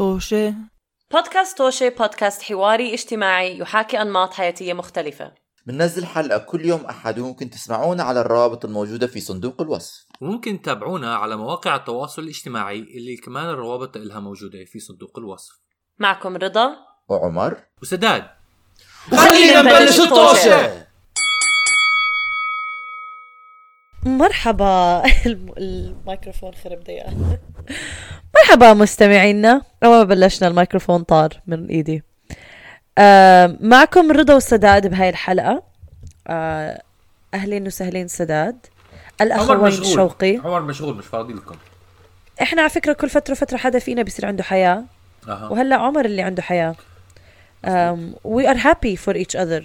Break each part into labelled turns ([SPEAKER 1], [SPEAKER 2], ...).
[SPEAKER 1] طوشة.
[SPEAKER 2] بودكاست توشي بودكاست حواري اجتماعي يحاكي أنماط حياتية مختلفة.
[SPEAKER 3] بننزل حلقة كل يوم أحد وممكن تسمعونا على الروابط الموجودة في صندوق الوصف.
[SPEAKER 4] وممكن تتابعونا على مواقع التواصل الاجتماعي اللي كمان الروابط لها موجودة في صندوق الوصف.
[SPEAKER 2] معكم رضا.
[SPEAKER 3] وعمر.
[SPEAKER 4] وسداد.
[SPEAKER 1] خلينا نبلش الطوشة.
[SPEAKER 5] مرحبا. الم- الميكروفون خرب دقيقة مرحبا مستمعينا. أول ما بلشنا الميكروفون طار من إيدي. آه معكم رضا وسداد بهاي الحلقة. آه أهلين وسهلين سداد. الأخوين شوقي.
[SPEAKER 4] عمر مشغول مش فاضي لكم.
[SPEAKER 5] إحنا على فكرة كل فترة فترة حدا فينا بيصير عنده حياة.
[SPEAKER 4] أها.
[SPEAKER 5] وهلا عمر اللي عنده حياة. um, we are happy for each other.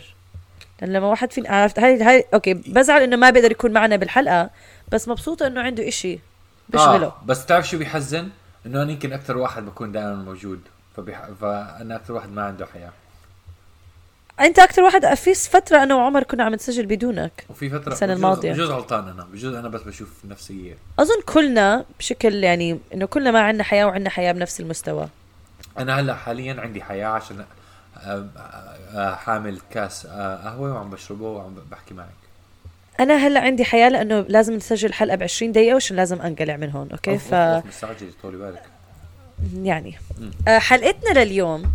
[SPEAKER 5] لأن لما واحد فينا عرفت هاي هاي أوكي بزعل إنه ما بيقدر يكون معنا بالحلقة بس مبسوطة إنه عنده إشي بيشغله
[SPEAKER 4] آه. بس تعرف شو بيحزن؟ إنه أنا يمكن أكثر واحد بكون دائما موجود فبيح... فأنا أكثر واحد ما عنده حياة.
[SPEAKER 5] أنت أكثر واحد في فترة أنا وعمر كنا عم نسجل بدونك
[SPEAKER 4] وفي فترة
[SPEAKER 5] السنة
[SPEAKER 4] بجوز-
[SPEAKER 5] الماضية.
[SPEAKER 4] بجوز غلطان أنا بجوز أنا بس بشوف نفسية.
[SPEAKER 5] أظن كلنا بشكل يعني إنه كلنا ما عندنا حياة وعندنا حياة بنفس المستوى.
[SPEAKER 4] أنا هلأ حاليا عندي حياة عشان آه، آه، حامل كاس آه، قهوة وعم بشربه وعم بحكي معك.
[SPEAKER 5] أنا هلأ عندي حياة لأنه لازم نسجل حلقة ب 20 دقيقة وعشان لازم أنقلع من هون
[SPEAKER 4] أوكي؟
[SPEAKER 5] ف
[SPEAKER 4] مستعجل طولي بالك.
[SPEAKER 5] يعني. آه، حلقتنا لليوم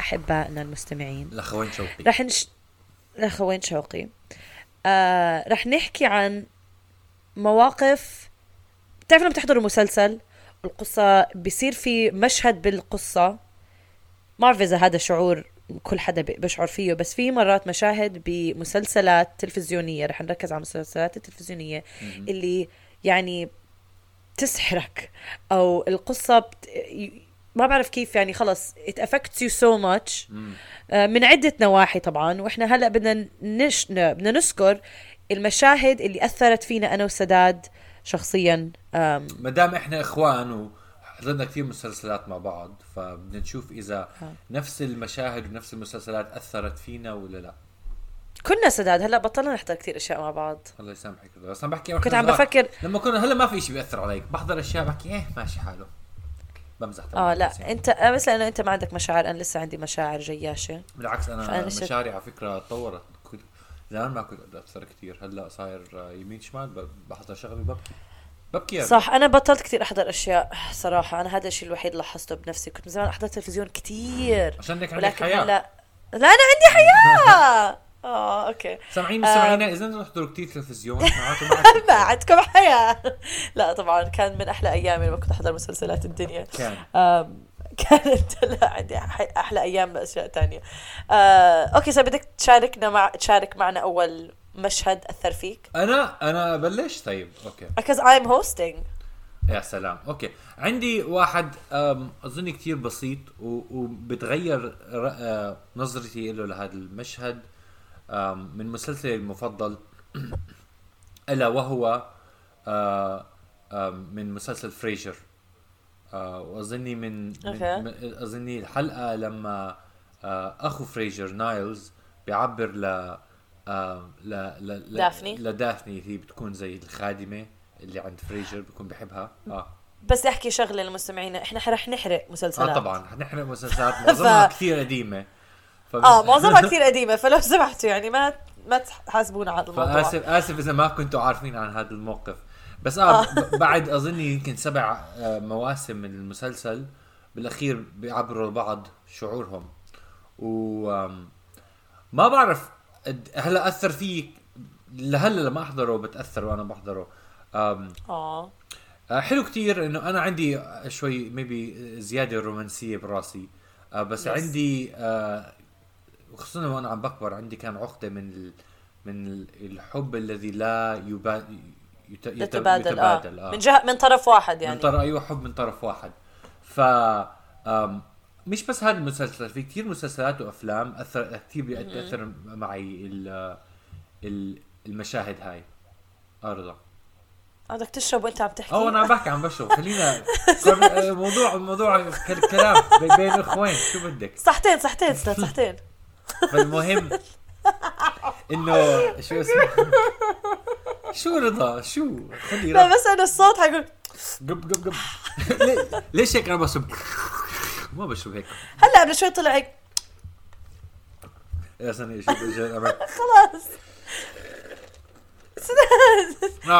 [SPEAKER 5] أحبائنا المستمعين
[SPEAKER 4] الاخوين شوقي.
[SPEAKER 5] رح نش... اخوين شوقي. آه رح نحكي عن مواقف بتعرف لما بتحضروا مسلسل القصة بيصير في مشهد بالقصة؟ ما بعرف إذا هذا شعور كل حدا بيشعر فيه. بس في مرات مشاهد بمسلسلات تلفزيونية رح نركز على المسلسلات التلفزيونية اللي يعني تسحرك أو القصة بت... ما بعرف كيف يعني خلص it affects you so much. آه، من عدة نواحي طبعا. وإحنا هلأ بدنا نش... بدنا نذكر المشاهد اللي أثرت فينا أنا وسداد شخصيا
[SPEAKER 4] ما دام إحنا إخوان وحضرنا كثير مسلسلات مع بعض فبدنا نشوف إذا نفس المشاهد ونفس المسلسلات أثرت فينا ولا لا.
[SPEAKER 5] كنا سداد هلأ بطلنا نحضر كثير أشياء مع بعض.
[SPEAKER 4] الله يسامحك. بس عم بحكي
[SPEAKER 5] كنت عم بفكر
[SPEAKER 4] لما كنا هلأ ما في شيء بيأثر عليك بحضر أشياء بحكي إيه ماشي حاله. بمزح طبعا
[SPEAKER 5] آه لا.
[SPEAKER 4] بس يعني.
[SPEAKER 5] انت آه، بس لأنه أنت ما عندك مشاعر أنا لسه عندي مشاعر جياشة.
[SPEAKER 4] بالعكس أنا
[SPEAKER 5] فأنا
[SPEAKER 4] مشاعري على فكرة تطورت زمان ما كنت أقدر اثر كثير هلأ صاير آه، يمين شمال بحضر شغله ببكي. ببكي يعني.
[SPEAKER 5] صح أنا بطلت كثير أحضر أشياء صراحة. أنا هذا الشيء الوحيد لاحظته بنفسي. كنت من زمان أحضر تلفزيون كثير
[SPEAKER 4] عشان هيك عندك حياة.
[SPEAKER 5] هلا لا أنا عندي حياة! آه أوكي.
[SPEAKER 4] سامعين مستمعينا إذا أنتم تحضروا كثير تلفزيون ما عندكم
[SPEAKER 5] حياة. لا طبعا كان من أحلى أيامي لما كنت أحضر مسلسلات الدنيا.
[SPEAKER 4] كان.
[SPEAKER 5] كانت لا عندي أحلى أيام بأشياء تانية. آه، أوكي so بدك تشاركنا مع تشارك معنا أول مشهد أثر فيك؟
[SPEAKER 4] أنا أنا بلش؟ طيب أوكي.
[SPEAKER 5] Because I'm hosting.
[SPEAKER 4] يا سلام. أوكي. عندي واحد أظن كثير بسيط وبتغير آه، نظرتي له لهذا المشهد. من مسلسلي المفضل. ألا وهو آه، من مسلسل Frasier آه، وأظني من, من أظني الحلقة لما أخو Frasier Niles بيعبر ل آه، ل ل ل-
[SPEAKER 5] دافني.
[SPEAKER 4] لدافني هي بتكون زي الخادمة اللي عند فريجر بيكون بحبها. آه.
[SPEAKER 5] بس أحكي شغلة للمستمعين. إحنا رح نحرق مسلسلات.
[SPEAKER 4] آه طبعا. نحن مسلسلات. معظمها كثير قديمة. فب...
[SPEAKER 5] آه معظمها كثير قديمة. فلو سمحتوا يعني ما ما تحاسبونا على الموضوع.
[SPEAKER 4] فآسف آسف إذا ما كنتوا عارفين عن هذا الموقف. بس آه ب- بعد اظني يمكن سبع آه، مواسم من المسلسل بالأخير بيعبروا لبعض شعورهم. و ما بعرف هلا أثر فيك لهلا لما أحضره بتأثر وأنا بحضره.
[SPEAKER 5] آه.
[SPEAKER 4] آه، حلو كتير إنه أنا عندي شوي ميبي زيادة رومانسية براسي. آه، بس
[SPEAKER 5] Yes.
[SPEAKER 4] عندي آه، وخصوصا وأنا عم بكبر عندي كان عقدة من ال من ال- الحب الذي لا يبا يت- يت-
[SPEAKER 5] يتبادل,
[SPEAKER 4] يتبادل
[SPEAKER 5] آه. من جهة من طرف واحد يعني.
[SPEAKER 4] من طرف أيوه حب من طرف واحد. ف آم، مش بس هذا المسلسل في كثير مسلسلات وأفلام اثر كثير بيأثر معي ال- ال- المشاهد هاي. ارضى
[SPEAKER 5] بدك تشرب وأنت عم تحكي.
[SPEAKER 4] أو أنا عم بحكي عم بشرب. خلينا قر- موضوع موضوع كل- كلام بي- بين الاخوين شو بدك؟
[SPEAKER 5] صحتين صحتين صحتين
[SPEAKER 4] فالمهم إنه شو اسمه؟ شو رضا؟ شو؟ خلي
[SPEAKER 5] لا بس أنا الصوت حيقول
[SPEAKER 4] قب قب قب. ليش هيك أنا بصب ما بشرب هيك.
[SPEAKER 5] هلا قبل شوي طلع هيك.
[SPEAKER 4] يا سنة شو؟
[SPEAKER 5] خلاص.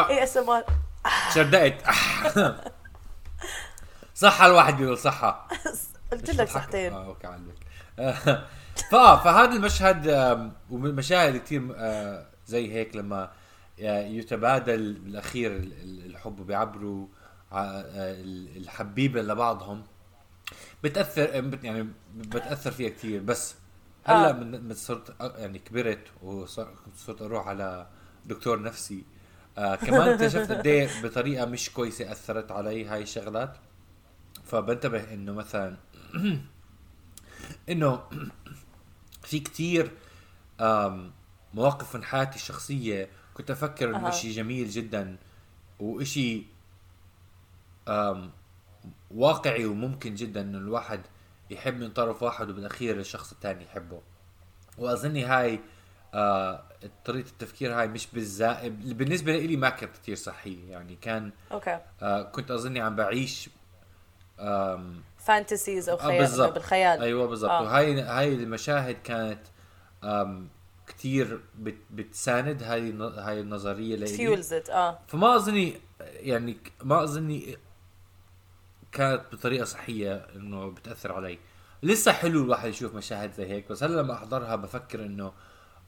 [SPEAKER 5] ASMR
[SPEAKER 4] شردقت صحة الواحد بيقول صحة.
[SPEAKER 5] قلت لك صحتين.
[SPEAKER 4] آه أوكي عندك فا فهذا المشهد ومشاهد كثير آه، زي هيك لما آه، يتبادل بالاخير ال- ال- الحب وبيعبروا آه، ال- الحبيبة لبعضهم. بتأثر بت- يعني بتأثر فيها كثير بس هلا
[SPEAKER 5] آه.
[SPEAKER 4] من صرت يعني كبرت وصرت أروح على دكتور نفسي آه كمان اكتشفت قد إيه بطريقة مش كويسة أثرت علي هاي الشغلات فبنتبه إنه مثلا إنه في كتير آم، مواقف من حياتي الشخصية كنت إنه
[SPEAKER 5] أها.
[SPEAKER 4] إشي جميل جدا وإشي واقعي وممكن جدا إنه الواحد يحب من طرف واحد وبالأخير الشخص الثاني يحبه. وأظني هاي آه طريقة التفكير هاي مش بالزائب بالنسبة لي ما كانت كتير صحية. يعني كان
[SPEAKER 5] أوكي.
[SPEAKER 4] آه كنت أظني عم بعيش
[SPEAKER 5] fantasies أو
[SPEAKER 4] آه
[SPEAKER 5] خيال
[SPEAKER 4] بالضبط.
[SPEAKER 5] بالخيال.
[SPEAKER 4] أيوه بالضبط.
[SPEAKER 5] آه.
[SPEAKER 4] آه. وهاي هاي المشاهد كانت آم كتير بت بتساند هاي هاي النظرية لإلي.
[SPEAKER 5] fuels آه.
[SPEAKER 4] فما أظني يعني ما أظني كانت بطريقة صحية إنه بتأثر علي. لسه حلو الواحد يشوف مشاهد زي هيك بس هلأ لما أحضرها بفكر إنه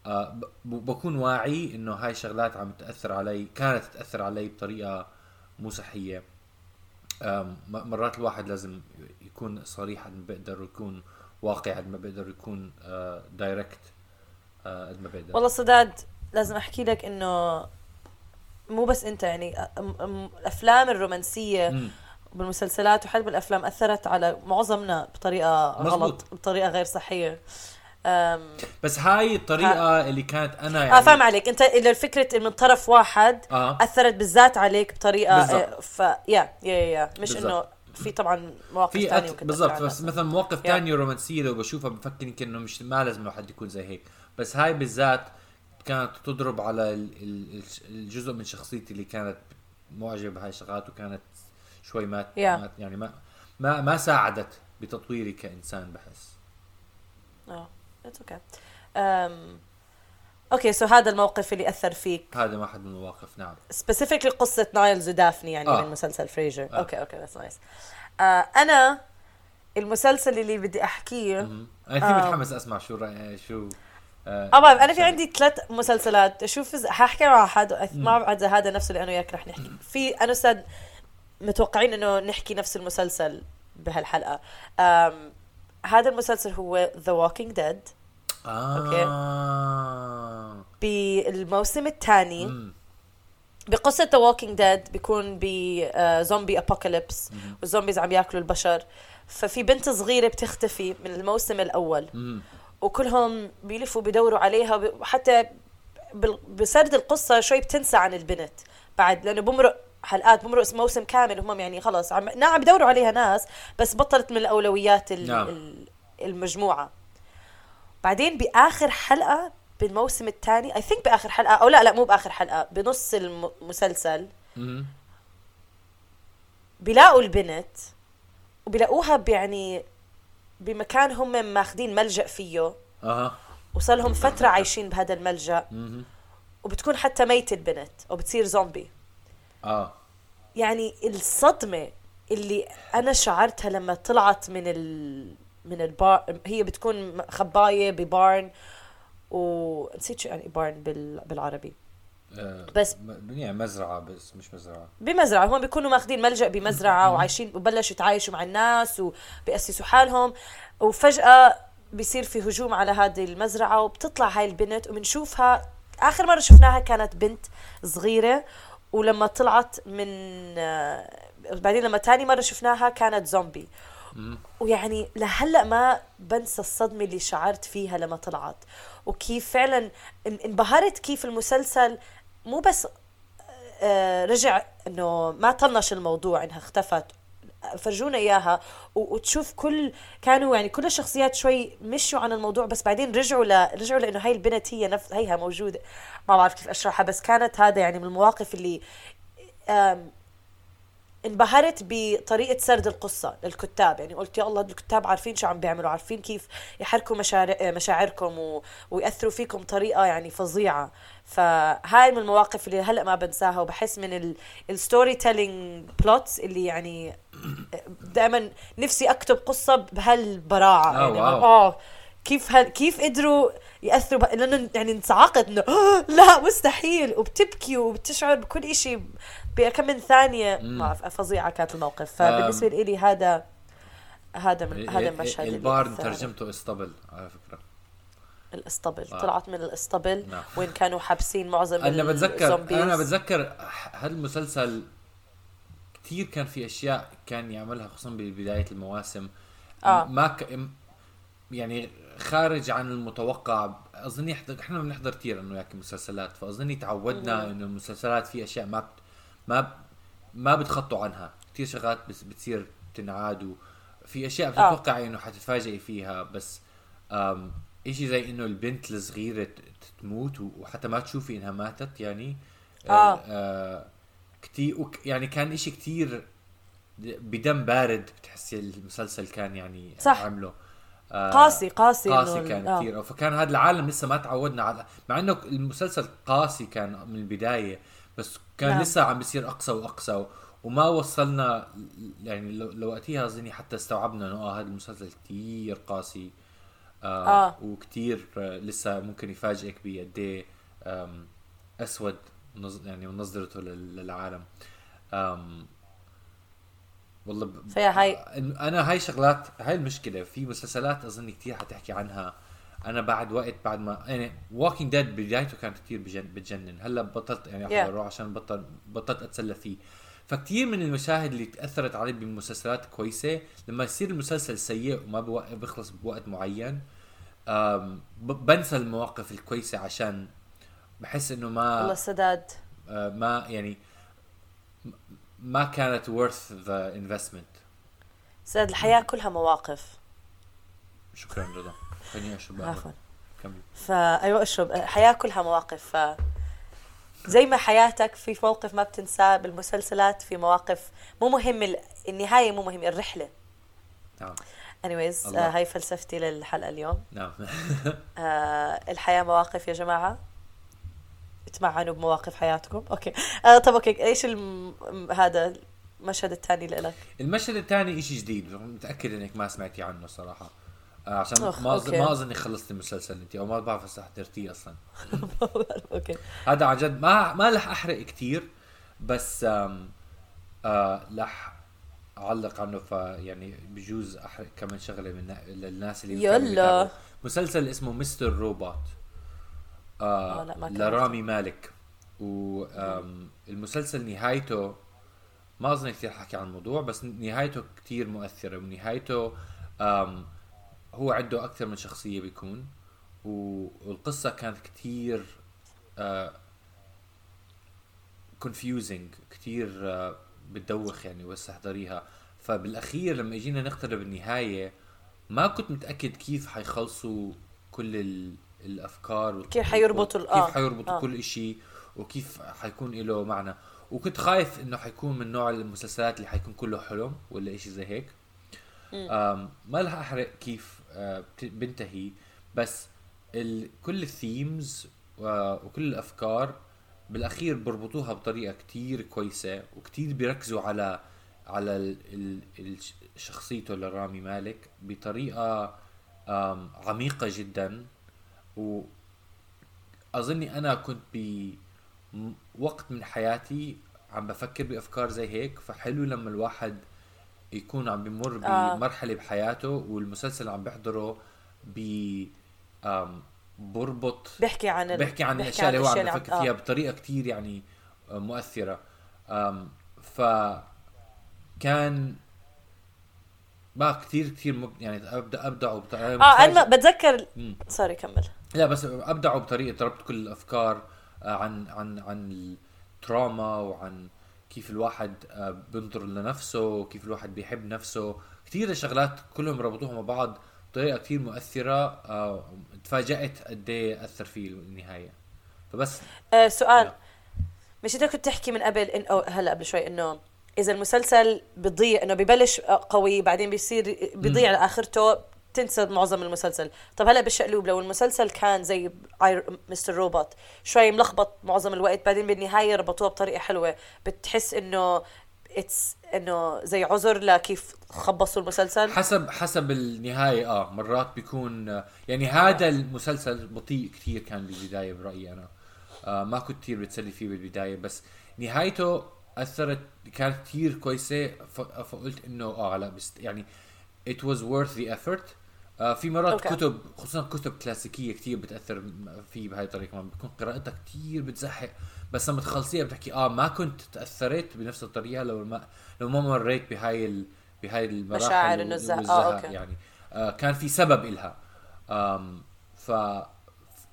[SPEAKER 4] آه بكون واعي إنه هاي الشغلات عم تأثر علي كانت تأثر علي بطريقة مو صحية. مرات الواحد لازم يكون صريح قد ما بيقدر ويكون واقعي قد ما بيقدر ويكون دايركت قد ما بيقدر.
[SPEAKER 5] والله صداد لازم أحكي لك إنه مو بس أنت يعني الافلام الرومانسية
[SPEAKER 4] مم.
[SPEAKER 5] بالمسلسلات وحتى بالافلام أثرت على معظمنا بطريقة
[SPEAKER 4] مزبوط.
[SPEAKER 5] غلط بطريقة غير صحية
[SPEAKER 4] بس هاي الطريقة اللي كانت أنا يعني
[SPEAKER 5] آه فاهم عليك أنت اذا الفكرة من طرف واحد
[SPEAKER 4] آه.
[SPEAKER 5] أثرت بالذات عليك
[SPEAKER 4] بطريقة.
[SPEAKER 5] آه، ف يا يا يا مش. إنه في طبعا مواقف
[SPEAKER 4] في
[SPEAKER 5] ثانية
[SPEAKER 4] أت... بالضبط بس. مثلا مواقف. تانية رومانسية لو بشوفها بفكر يمكن إنه مش ما لازم الواحد يكون زي هيك بس هاي بالذات كانت تضرب على ال- ال- الجزء من شخصيتي اللي كانت معجبه بهاي الشغلات وكانت شوي ما,
[SPEAKER 5] يا.
[SPEAKER 4] ما يعني ما ما ما ساعدت بتطويري كإنسان بحس.
[SPEAKER 5] آه it's okay okay so هذا الموقف اللي أثر فيك.
[SPEAKER 4] هذا واحد من المواقف نعم.
[SPEAKER 5] specifically قصة Niles و Daphne يعني
[SPEAKER 4] آه.
[SPEAKER 5] من مسلسل Frasier
[SPEAKER 4] آه.
[SPEAKER 5] أوكي أوكي that's nice أنا المسلسل اللي بدي
[SPEAKER 4] أحكيه. أنا كثير متحمس أسمع شو رأي شو آه
[SPEAKER 5] آه بعرف أنا في عندي ثلاث مسلسلات. أشوف حأحكي مع حد ما بعرف إذا هذا نفسه اللي أنا وياك رح نحكي. في أنا أستاذ متوقعين إنه نحكي نفس المسلسل بهالحلقة. أم هذا المسلسل هو ذا ووكينج ديد
[SPEAKER 4] آه.
[SPEAKER 5] بالموسم الثاني. بقصة The Walking Dead بيكون ب zombie apocalypse وال zombies عم ياكلوا البشر. ففي بنت صغيرة بتختفي من الموسم الأول.
[SPEAKER 4] مم.
[SPEAKER 5] وكلهم بيلفوا بيدوروا عليها. بال- بسرد القصة شوي بتنسى عن البنت بعد لأنه بمرق حلقات بمرق موسم كامل هم يعني خلص عم نعم عم بدوروا عليها ناس بس بطلت من الأولويات ال-
[SPEAKER 4] نعم.
[SPEAKER 5] ال- المجموعة بعدين بآخر حلقة بالموسم الثاني اي ثينك بآخر حلقة أو لا لا مو بآخر حلقة بنص المسلسل
[SPEAKER 4] مم.
[SPEAKER 5] بيلاقوا البنت وبيلاقوها يعني بمكان هم ماخذين ملجأ فيه
[SPEAKER 4] أها
[SPEAKER 5] وصار لهم فترة عايشين بهذا الملجأ
[SPEAKER 4] مهم.
[SPEAKER 5] وبتكون حتى ميتة البنت وبتصير زومبي
[SPEAKER 4] آه.
[SPEAKER 5] يعني الصدمة اللي أنا شعرتها لما طلعت من ال من البار هي بتكون خباية ببارن ونسيت شو يعني بارن بال... بالعربي.
[SPEAKER 4] آه،
[SPEAKER 5] بس-
[SPEAKER 4] يعني مزرعة بس مش مزرعة.
[SPEAKER 5] بمزرعة هم بيكونوا ماخذين ملجأ بمزرعة وعايشين وبلشوا يتعايشوا مع الناس وبيأسسوا حالهم وفجأة بيصير في هجوم على هذه المزرعة وبتطلع هاي البنت وبنشوفها. آخر مرة شفناها كانت بنت صغيرة ولما طلعت من آه، بعدين لما تاني مرة شفناها كانت زومبي ويعني لهلأ ما بنسى الصدمة اللي شعرت فيها لما طلعت. وكيف فعلا ان- انبهرت كيف المسلسل مو بس آه، رجع إنه ما طنش الموضوع إنها اختفت. فرجونا إياها وتشوف كل كانوا يعني كل الشخصيات شوي مشوا عن الموضوع بس بعدين رجعوا ل رجعوا لإنه هاي البنت هي نفس هيها موجودة. ما بعرف كيف أشرحها بس كانت هذا يعني من المواقف اللي آم، انبهرت بطريقة سرد القصة للكتاب. يعني قلت يا الله الكتاب عارفين شو عم بيعملوا عارفين كيف يحركوا مشاعر مشاعركم و... ويأثروا فيكم بطريقة يعني فظيعة. فهاي من المواقف اللي هلأ ما بنساها وبحس من ال storytelling plots اللي يعني دائما نفسي أكتب قصة بهالبراعة
[SPEAKER 4] آه،
[SPEAKER 5] يعني
[SPEAKER 4] واو.
[SPEAKER 5] آه كيف هل كيف قدروا يأثروا. لأنه يعني انصعقت إنه "آه، لا مستحيل وبتبكي وبتشعر بكل شيء بكم من ثانية ما أعرف، فظيعة كانت الموقف فبالنسبة لي هذا هذا من هذا المشهد اللي
[SPEAKER 4] البارة
[SPEAKER 5] أثر.
[SPEAKER 4] ترجمته إسطبل على فكرة
[SPEAKER 5] الإسطبل
[SPEAKER 4] آه.
[SPEAKER 5] طلعت من الإسطبل
[SPEAKER 4] نعم.
[SPEAKER 5] وين كانوا حابسين معظم
[SPEAKER 4] أنا بتذكر
[SPEAKER 5] ال
[SPEAKER 4] zombies. أنا بتذكر هذا المسلسل كثير كان في أشياء كان يعملها خصوصا ببداية المواسم
[SPEAKER 5] آه.
[SPEAKER 4] ما ك... يعني خارج عن المتوقع أظني إحنا- إحنا بنحضر كثير انه ياك مسلسلات فأظني تعودنا إنه المسلسلات في أشياء ما بت... ما ب... ما بتخطوا عنها كثير شغلات بس بتصير تنعاد وفي أشياء بتتوقعي إنه حتتفاجئي فيها بس أم... إشي زي إنه البنت الصغيرة تموت وحتى ما تشوفي إنها ماتت يعني
[SPEAKER 5] آه.
[SPEAKER 4] آه كتير وك يعني كان إشي كتير بدم بارد بتحسي المسلسل كان يعني
[SPEAKER 5] صح.
[SPEAKER 4] عمله آه
[SPEAKER 5] قاسي قاسي
[SPEAKER 4] قاسي كان
[SPEAKER 5] آه.
[SPEAKER 4] كثير فكان هذا العالم لسه ما تعودنا على مع إنه المسلسل قاسي كان من البداية بس كان
[SPEAKER 5] نعم.
[SPEAKER 4] لسه عم بيصير اقسى واقسى و- وما وصلنا يعني لو- لوقتها اظني حتى استوعبنا إنه آه هذا المسلسل كثير قاسي آه,
[SPEAKER 5] آه.
[SPEAKER 4] وكثير لسه ممكن يفاجئك بقد إيه أسود يعني ونظرته لل- للعالم. والله ب...
[SPEAKER 5] فيا هاي
[SPEAKER 4] أنا هاي شغلات هاي المشكلة. في مسلسلات أظن كثير حتحكي عنها. أنا بعد وقت بعد ما يعني Walking Dead بدايته كانت كثير بجن بتجنن. هلأ بطلت يعني
[SPEAKER 5] Yeah.
[SPEAKER 4] أحضره عشان بطل بطلت أتسلى فيه. فكتير من المشاهد اللي تأثرت علي بمسلسلات كويسة لما يصير المسلسل سيء وما بيخلص بوقت معين بنسى المواقف الكويسة عشان بحس إنه ما
[SPEAKER 5] والله السداد.
[SPEAKER 4] آه، ما يعني ما كانت worth the investment.
[SPEAKER 5] سداد الحياة كلها مواقف.
[SPEAKER 4] شكرا رضا خليني أشرب.
[SPEAKER 5] عفوا.
[SPEAKER 4] كمل.
[SPEAKER 5] فايوه أشرب. الحياة كلها مواقف. ف زي ما حياتك في موقف ما بتنساه بالمسلسلات في مواقف مو مهم ال- النهاية مو مهم الرحلة.
[SPEAKER 4] نعم. الله.
[SPEAKER 5] آه هاي فلسفتي للحلقة اليوم.
[SPEAKER 4] نعم.
[SPEAKER 5] آه الحياة مواقف يا جماعة. اتمعنوا بمواقف حياتكم. أوكي. آه طب أوكي. إيش الم... هذا المشهد الثاني لك
[SPEAKER 4] المشهد الثاني إشي جديد. متأكد إنك ما سمعتي عنه صراحة. آه عشان ما أظن
[SPEAKER 5] أوكي.
[SPEAKER 4] ما أظني خلصت المسلسل أنت أو ما بعرف هسه حضرتيه أصلا.
[SPEAKER 5] أوكي.
[SPEAKER 4] هذا عن جد ما ما رح أحرق كتير بس آم آه رح أعلق عنه فيعني بجوز أحرق كمان شغلة من للناس اللي
[SPEAKER 5] يلا.
[SPEAKER 4] مسلسل اسمه مستر روبوت. آه
[SPEAKER 5] آه، لا، ما
[SPEAKER 4] لرامي مالك. والمسلسل نهايته ما أظن كثير حكي عن الموضوع بس نهايته كثير مؤثرة ونهايته هو عنده أكثر من شخصية بيكون والقصة كانت كثير كونفيوزنج كثير بتدوخ يعني بس أحضريها. فبالأخير لما اجينا نقترب النهاية ما كنت متأكد كيف حيخلصوا كل ال- الأفكار
[SPEAKER 5] كيف حيربطوا ال- آه.
[SPEAKER 4] كيف حيربطوا
[SPEAKER 5] آه.
[SPEAKER 4] كل إشي وكيف حيكون له معنى وكنت خايف إنه حيكون من نوع المسلسلات اللي حيكون كله حلم ولا إشي زي هيك آم، ما رح أحرق كيف آه، بنتهي بس ال... كل الثيمز وكل الأفكار بالأخير بربطوها بطريقة كتير كويسة وكتير بيركزوا على على ال... ال... ال... شخصيته لرامي مالك بطريقة عميقة جدا و اظني أنا كنت بوقت من حياتي عم بفكر بأفكار زي هيك فحلو لما الواحد يكون عم بمر
[SPEAKER 5] آه.
[SPEAKER 4] بمرحلة بحياته والمسلسل عم بيحضره ب بربط
[SPEAKER 5] بيحكي عن ال...
[SPEAKER 4] بيحكي عن الأشياء اللي هو عم بفكر
[SPEAKER 5] آه.
[SPEAKER 4] فيها بطريقة كتير يعني آه، مؤثرة ف كان بقى كتير كتير مب... يعني ابدا أبدعوا بطريقه
[SPEAKER 5] آه أنا بتذكر
[SPEAKER 4] مم.
[SPEAKER 5] سوري كمل.
[SPEAKER 4] لا بس أبدعوا بطريقة ربط كل الأفكار آه، عن عن عن التراما وعن كيف الواحد آه، بينظر لنفسه وكيف الواحد بيحب نفسه. كثير شغلات كلهم ربطوها مع بعض بطريقة كثير مؤثرة آه، تفاجأت قد إيه أثر في النهايه فبس.
[SPEAKER 5] آه سؤال.
[SPEAKER 4] لا.
[SPEAKER 5] مش انت كنت تحكي من قبل إن أو هلا قبل شوي إنه إذا المسلسل بضيع إنه ببلش قوي بعدين بيصير بيضيع لآخرته تنسى معظم المسلسل. طب هلا بالشقلوب لو المسلسل كان زي Mr. Robot شوي ملخبط معظم الوقت بعدين بالنهاية ربطوها بطريقة حلوة. بتحس إنه it's إنه زي عذر لكيف خبصوا المسلسل.
[SPEAKER 4] حسب حسب النهاية آه مرات بيكون آه، يعني هذا المسلسل بطيء كثير كان بالبداية برأيي أنا. آه ما كنت كثير بتسلي فيه بالبداية بس نهايته أثرت كانت كثير كويسة فقلت إنه آه لا بس يعني it was worth the effort آه في مرات
[SPEAKER 5] أوكي.
[SPEAKER 4] أوكي. كتب خصوصا كتب كلاسيكية كثير بتأثر فيه بهاي الطريقة كمان بتكون قراءتها كثير بتزحق بس لما تخلصيها بتحكي آه ما كنت تأثرت بنفس الطريقة لو ما لو ما مريت بهاي ال... بهاي المراحل
[SPEAKER 5] مشاعر
[SPEAKER 4] وال-
[SPEAKER 5] النزهة. آه، أوكي.
[SPEAKER 4] يعني آه كان في سبب إلها آم ف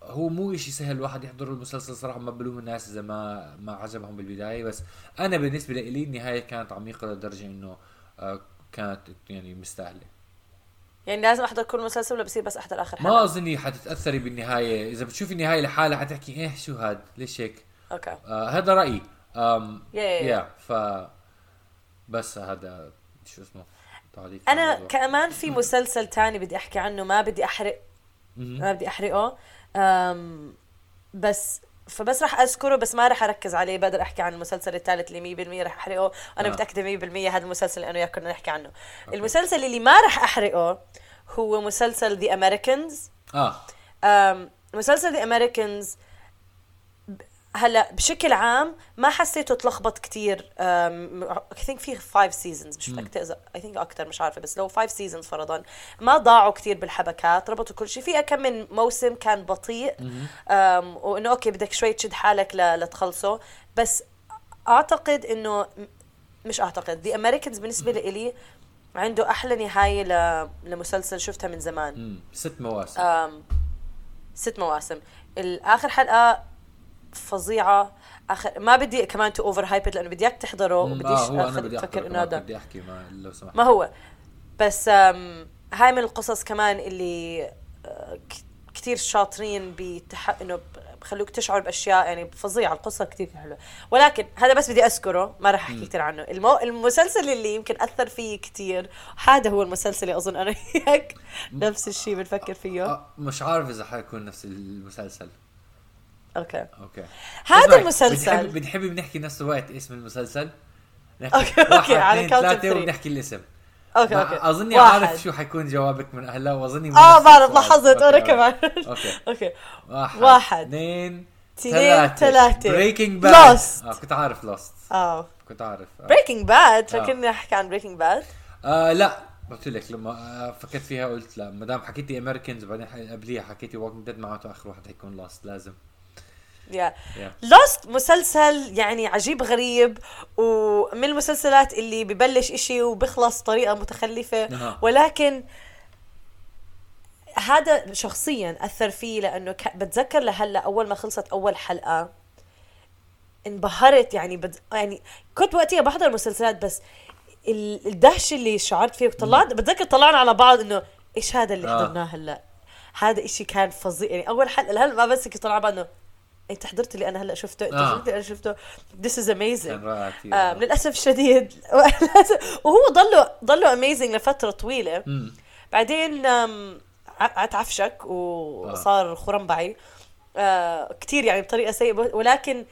[SPEAKER 4] هو مو إشي سهل الواحد يحضر المسلسل صراحة ما بلوم الناس إذا ما ما عجبهم بالبداية بس أنا بالنسبة لي النهايه كانت عميقة لدرجة إنه آه كانت يعني مستاهلة.
[SPEAKER 5] يعني لازم أحضر كل مسلسل ولا بصير بس أحضر آخر
[SPEAKER 4] ما
[SPEAKER 5] حلقة؟
[SPEAKER 4] أظني حتتأثري بالنهاية. إذا بتشوفي النهاية لحالها حتحكي إيه شو هاد؟ ليش هيك؟
[SPEAKER 5] أوكي.
[SPEAKER 4] آه هذا رأيي. آم
[SPEAKER 5] يا-
[SPEAKER 4] ف بس هذا شو اسمه تعليق أنا.
[SPEAKER 5] كمان في مسلسل تاني بدي أحكي عنه ما بدي أحرق ما بدي أحرقه. بس فبس راح أذكره بس ما راح أركز عليه. بقدر أحكي عن المسلسل الثالث اللي 100% راح أحرقه. أنا
[SPEAKER 4] آه.
[SPEAKER 5] متأكدة 100% هذا المسلسل اللي أنا وياك كنا نحكي عنه المسلسل اللي ما راح أحرقه هو مسلسل The Americans
[SPEAKER 4] آه.
[SPEAKER 5] مسلسل The Americans هلا بشكل عام ما حسيته تلخبط كتير I think في 5 seasons مش متاكده اذا I think أكثر مش عارفة بس لو 5 seasons فرضا ما ضاعوا كتير بالحبكات ربطوا كل شيء. في كم من موسم كان بطيء وإنه أوكي بدك شوي تشد حالك ل- لتخلصه بس أعتقد إنه مش أعتقد The Americans بالنسبة لي عنده أحلى نهاية ل- لمسلسل شفتها من زمان.
[SPEAKER 4] مم. ست مواسم.
[SPEAKER 5] ست مواسم. الآخر حلقة فظيعة. اخر ما بدي كمان to overhype it لأنه بدي إياك تحضره وبديش
[SPEAKER 4] بدي
[SPEAKER 5] تفكر إنه هذا.
[SPEAKER 4] بدي أحكي ما لو سمحت.
[SPEAKER 5] ما هو. بس هاي من القصص كمان اللي آه، ك- كتير شاطرين بتح... إنه بخلوك تشعر بأشياء يعني فظيعة. القصة كتير حلوة. ولكن هذا بس بدي أذكره ما راح أحكي كثير عنه. المو... المسلسل اللي يمكن أثر فيي كتير هذا هو المسلسل اللي أظن أنا وياك نفس الشيء بنفكر فيه.
[SPEAKER 4] آه مش عارف إذا حيكون نفس المسلسل.
[SPEAKER 5] أوكي
[SPEAKER 4] أوكي
[SPEAKER 5] هذا المسلسل.
[SPEAKER 4] بنحب بنحب بنحكي نفس الوقت اسم المسلسل
[SPEAKER 5] أوكي،
[SPEAKER 4] واحد
[SPEAKER 5] على
[SPEAKER 4] ثلاثة
[SPEAKER 5] three.
[SPEAKER 4] وبنحكي الاسم أوكي
[SPEAKER 5] أوكي
[SPEAKER 4] أظني
[SPEAKER 5] واحد.
[SPEAKER 4] عارف شو حيكون جوابك من هلا
[SPEAKER 5] وأظني
[SPEAKER 4] آه
[SPEAKER 5] بعرف. لاحظت
[SPEAKER 4] أوكي،
[SPEAKER 5] أنا
[SPEAKER 4] أوكي.
[SPEAKER 5] كمان
[SPEAKER 4] أوكي
[SPEAKER 5] أوكي
[SPEAKER 4] واحد
[SPEAKER 5] واحد.
[SPEAKER 4] اثنين
[SPEAKER 5] اثنين، ثلاثة.
[SPEAKER 4] Breaking
[SPEAKER 5] Bad.
[SPEAKER 4] آه كنت عارف Lost
[SPEAKER 5] آه
[SPEAKER 4] كنت عارف.
[SPEAKER 5] Breaking Bad فكرني أحكي عن بريكنج باد
[SPEAKER 4] آه لا قلت لك لما آه فكرت فيها قلت لا ما دام حكيتي Americans وبعدين قبليها حكيتي Walking Dead معناته آخر واحد حيكون Lost لازم Yeah.
[SPEAKER 5] Lost مسلسل يعني عجيب غريب ومن المسلسلات اللي ببلش إشي وبخلص طريقة متخلفة
[SPEAKER 4] أها.
[SPEAKER 5] ولكن هذا شخصيا أثر فيه لأنه ك... بتذكر لهلأ أول ما خلصت أول حلقة انبهرت يعني بد... يعني كنت وقتها بحضر مسلسلات بس ال- الدهشة اللي شعرت فيه طلعت بتذكر طلعنا على بعض إنه إيش هذا اللي
[SPEAKER 4] آه.
[SPEAKER 5] حضرناه هلأ هذا إشي كان فظيع يعني أول حلقة لهلأ ما بس طلعنا على بعض إنه انت حضرت اللي أنا هلا شفته انت
[SPEAKER 4] آه.
[SPEAKER 5] شفت اللي أنا شفته.
[SPEAKER 4] رائع كثير.
[SPEAKER 5] آه للأسف الشديد. وهو ضله ضله اميزنج لفترة طويلة.
[SPEAKER 4] مم.
[SPEAKER 5] بعدين اتعفشك وصار خرنبعي آه كثير يعني بطريقة سيئة ولكن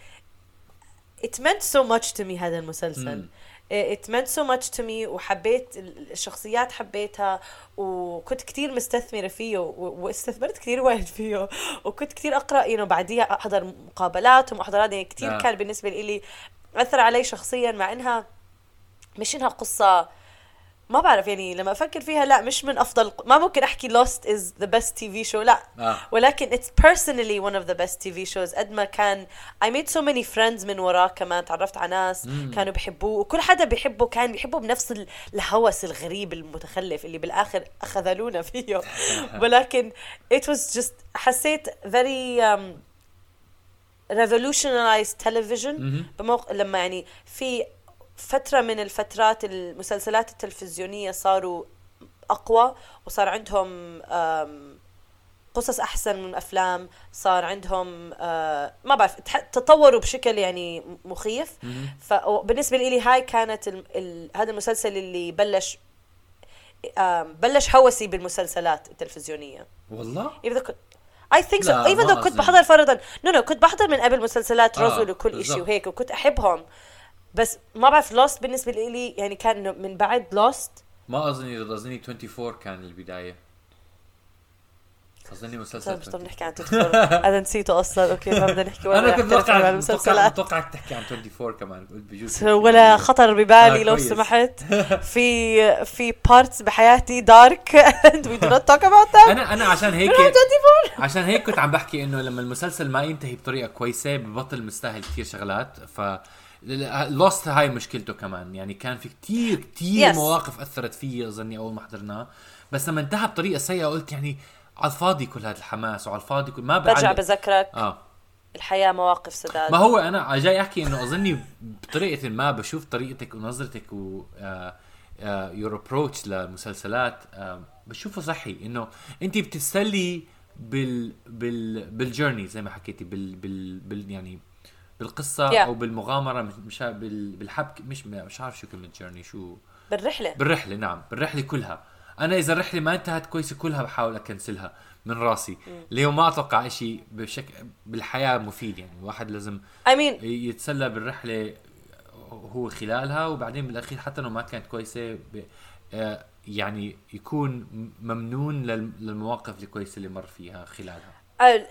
[SPEAKER 5] it meant so much to me هذا المسلسل.
[SPEAKER 4] مم.
[SPEAKER 5] It meant so much to me وحبيت ال- الشخصيات حبيتها وكنت كتير مستثمرة فيه واستثمرت كتير وقت فيه وكنت كتير أقرأ يعني بعديها أحضر مقابلات ومحاضرات يعني كتير
[SPEAKER 4] آه.
[SPEAKER 5] كان بالنسبة لي أثر علي شخصيا مع إنها مش إنها قصة ما بعرف يعني لما أفكر فيها لا مش من أفضل ما ممكن أحكي Lost is the best TV show لا.
[SPEAKER 4] آه.
[SPEAKER 5] ولكن it's personally one of the best TV shows. قد ما كان I made so many friends من وراه كمان تعرفت على ناس كانوا بيحبوه وكل حدا بيحبه كان بيحبه بنفس ال- الهوس الغريب المتخلف اللي بالآخر أخذلونا فيه. ولكن it was just حسيت revolutionized television بموق... لما يعني في فترة من الفترات المسلسلات التلفزيونية صاروا أقوى وصار عندهم قصص أحسن من أفلام صار عندهم آه ما بعرف تطوروا بشكل يعني مخيف. فبالنسبه لي هاي كانت ال ال هذا المسلسل اللي بلش آه بلش هوسي بالمسلسلات التلفزيونية.
[SPEAKER 4] والله؟ لا،
[SPEAKER 5] even
[SPEAKER 4] ما
[SPEAKER 5] though كنت. بحضر فرضا no no كنت بحضر من قبل مسلسلات
[SPEAKER 4] آه،
[SPEAKER 5] رزل وكل. إشي وهيك وكنت أحبهم. بس ما بعرف لوست بالنسبة لي يعني كان من بعد لوست
[SPEAKER 4] ما اظني أظني 24 كان البداية. أظني مسلسل
[SPEAKER 5] مش
[SPEAKER 4] 24.
[SPEAKER 5] نحكي عن تدخل أنا نسيته أصلا. أوكي ما بدنا نحكي ولا
[SPEAKER 4] أنا كنت متوقع
[SPEAKER 5] المسلسلات.
[SPEAKER 4] متوقعك تحكي عن 24 كمان. قلت بجوز.
[SPEAKER 5] ولا خطر ببالي
[SPEAKER 4] آه،
[SPEAKER 5] لو. سمحت. في في parts بحياتي dark and we do not talk about that
[SPEAKER 4] أنا أنا عشان هيك
[SPEAKER 5] 24
[SPEAKER 4] عشان هيك كنت عم بحكي إنه لما المسلسل ما ينتهي بطريقة كويسة ببطل مستاهل كثير شغلات. ف Lost هاي مشكلته كمان. يعني كان في كتير كتير
[SPEAKER 5] Yes.
[SPEAKER 4] مواقف أثرت فيي أظني أول ما حضرناه. بس لما انتهى بطريقة سيئة قلت يعني على الفاضي كل هذا الحماس وعلى الفاضي كل ما
[SPEAKER 5] برجع. بذكرك.
[SPEAKER 4] آه.
[SPEAKER 5] الحياة مواقف سداد.
[SPEAKER 4] ما هو أنا جاي أحكي إنه أظني بطريقة ما بشوف طريقتك ونظرتك و your approach للمسلسلات بشوفه صحي. إنه انت بتتسلي بال بال بال journey زي ما حكيتي بال بال, بال يعني بالقصة
[SPEAKER 5] Yeah.
[SPEAKER 4] أو بالمغامرة مش مش بال بالحبكه مش مش عارف شو كلمة journey شو؟
[SPEAKER 5] بالرحلة.
[SPEAKER 4] بالرحلة نعم بالرحلة كلها. أنا إذا الرحلة ما انتهت كويسة كلها بحاول أكنسلها من راسي. ليه ما أتوقع شيء بشكل بالحياة مفيد يعني. الواحد لازم
[SPEAKER 5] I mean
[SPEAKER 4] يتسلى بالرحلة هو خلالها وبعدين بالأخير حتى لو ما كانت كويسة ب... آه، يعني يكون ممنون لل- للمواقف الكويسة اللي مر فيها خلالها.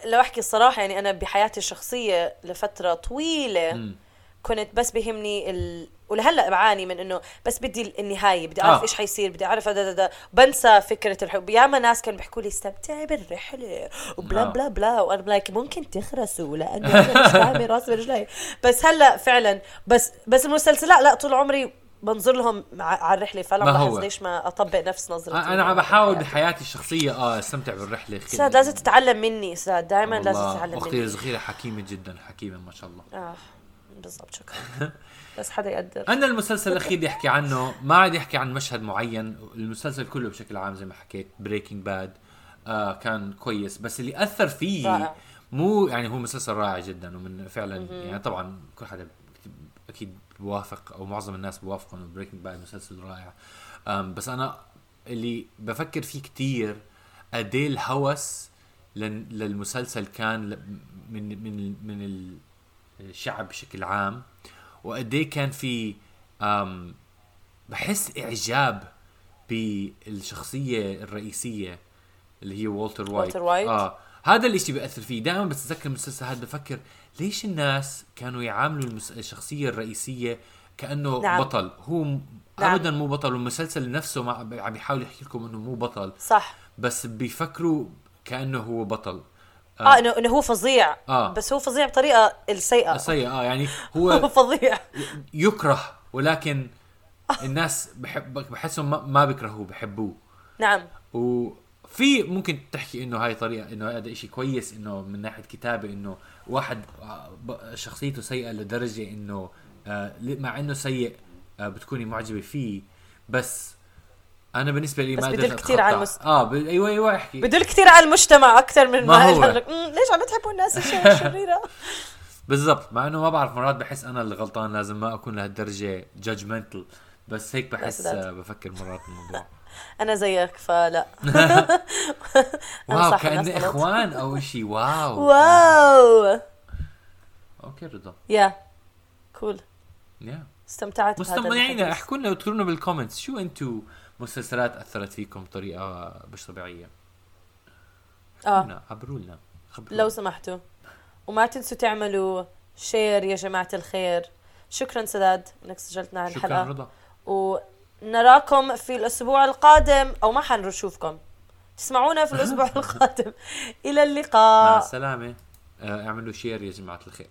[SPEAKER 5] لو أحكي الصراحة يعني أنا بحياتي الشخصية لفترة طويلة
[SPEAKER 4] مم.
[SPEAKER 5] كنت بس بهمني ال... ولهلأ بعاني من إنه بس بدي النهاية بدي أعرف
[SPEAKER 4] آه.
[SPEAKER 5] إيش حيصير بدي أعرف دا دا دا. بنسى فكرة الحب ياما ناس كانوا بيحكوا لي استمتعي بالرحلة وبلا
[SPEAKER 4] آه.
[SPEAKER 5] بلا بلا وأنا like ممكن تخرسوا لأنه أنا مش فاهمه راسي برجلي بس هلأ فعلا بس بس المسلسلات لا طول عمري بنظر لهم على الرحلة. فعلا
[SPEAKER 4] ما
[SPEAKER 5] بحس. ليش ما أطبق نفس نظرتي
[SPEAKER 4] أنا عم بحاول بحياتي الشخصية آه أستمتع بالرحلة.
[SPEAKER 5] أستاذ لازم تتعلم مني أستاذ دائما لازم تتعلم
[SPEAKER 4] أختي
[SPEAKER 5] مني
[SPEAKER 4] الصغيره حكيمة جدا حكيمة ما شاء الله.
[SPEAKER 5] آه بالضبط شكرا. بس حدا يقدر.
[SPEAKER 4] أنا المسلسل الأخير اللي أحكي عنه ما عاد يحكي عن مشهد معين. المسلسل كله بشكل عام زي ما حكيت Breaking Bad آه كان كويس. بس اللي أثر فيه
[SPEAKER 5] رائع.
[SPEAKER 4] مو يعني هو مسلسل رائع جدا ومن فعلا يعني طبعا كل حدا أكيد بوافق أو معظم الناس بوافقوا إنه Breaking Bad مسلسل رائع بس أنا اللي بفكر فيه كتير قد إيه الهوس لل- للمسلسل كان من من من الشعب بشكل عام وقد إيه كان في بحس إعجاب بالشخصية الرئيسية اللي هي والتر وايت
[SPEAKER 5] والتر وايت.
[SPEAKER 4] آه هذا الإشي بيأثر فيه دائما بتذكر المسلسل هذا بفكر ليش الناس كانوا يعاملوا المس... الشخصية الرئيسية كأنه
[SPEAKER 5] نعم.
[SPEAKER 4] بطل؟ هو.
[SPEAKER 5] نعم.
[SPEAKER 4] ابدا مو بطل والمسلسل نفسه ما عم يحاول يحكي لكم إنه مو بطل.
[SPEAKER 5] صح.
[SPEAKER 4] بس بيفكروا كأنه هو بطل.
[SPEAKER 5] آه. انه إنه هو فظيع.
[SPEAKER 4] آه.
[SPEAKER 5] بس هو فظيع بطريقة السيئة.
[SPEAKER 4] سيء آه يعني
[SPEAKER 5] هو
[SPEAKER 4] هو
[SPEAKER 5] فظيع.
[SPEAKER 4] يكره ولكن الناس بحب بحسهم ما- بيكرهوه بحبوه.
[SPEAKER 5] نعم.
[SPEAKER 4] وفي ممكن تحكي إنه هاي طريقة إنه هذا إشي كويس إنه من ناحية كتابة إنه واحد آه، شخصيته سيئة لدرجة إنه آه، مع إنه سيء آه، بتكوني معجبة فيه بس أنا بالنسبة لي ما
[SPEAKER 5] بدل كتير على. المس-
[SPEAKER 4] آه ب... أيوه أيوه أحكي
[SPEAKER 5] بدل كثير على المجتمع أكثر من
[SPEAKER 4] ما هو.
[SPEAKER 5] لك، "مم، ليش عم تحبوا الناس الش- الشريره
[SPEAKER 4] بالضبط مع إنه ما بعرف مرات بحس أنا اللي غلطان لازم ما أكون لهالدرجة judgmental بس هيك بحس. آه، بفكر مرات الموضوع
[SPEAKER 5] أنا زيك فلا.
[SPEAKER 4] wow
[SPEAKER 5] غلط.
[SPEAKER 4] إخوان أو شيء واو.
[SPEAKER 5] واو.
[SPEAKER 4] أوكي رضا.
[SPEAKER 5] يا. كول.
[SPEAKER 4] يا.
[SPEAKER 5] استمتعت
[SPEAKER 4] مستمعينا. احكوا لنا واكتبوا لنا بال comments شو أنتم مسلسلات أثرت فيكم بطريقة مش
[SPEAKER 5] طبيعية؟
[SPEAKER 4] آه. عبروا لنا
[SPEAKER 5] لو سمحتوا. وما تنسوا تعملوا share يا جماعة الخير. شكرا سداد إنك سجلتنا على
[SPEAKER 4] شكرا
[SPEAKER 5] الحلقة.
[SPEAKER 4] رضا.
[SPEAKER 5] ونراكم في الأسبوع القادم أو ما حنشوفكم تسمعونا في الأسبوع القادم. إلى
[SPEAKER 4] مع
[SPEAKER 5] اللقاء
[SPEAKER 4] السلامة. آه، اعملوا share يا جماعة الخير.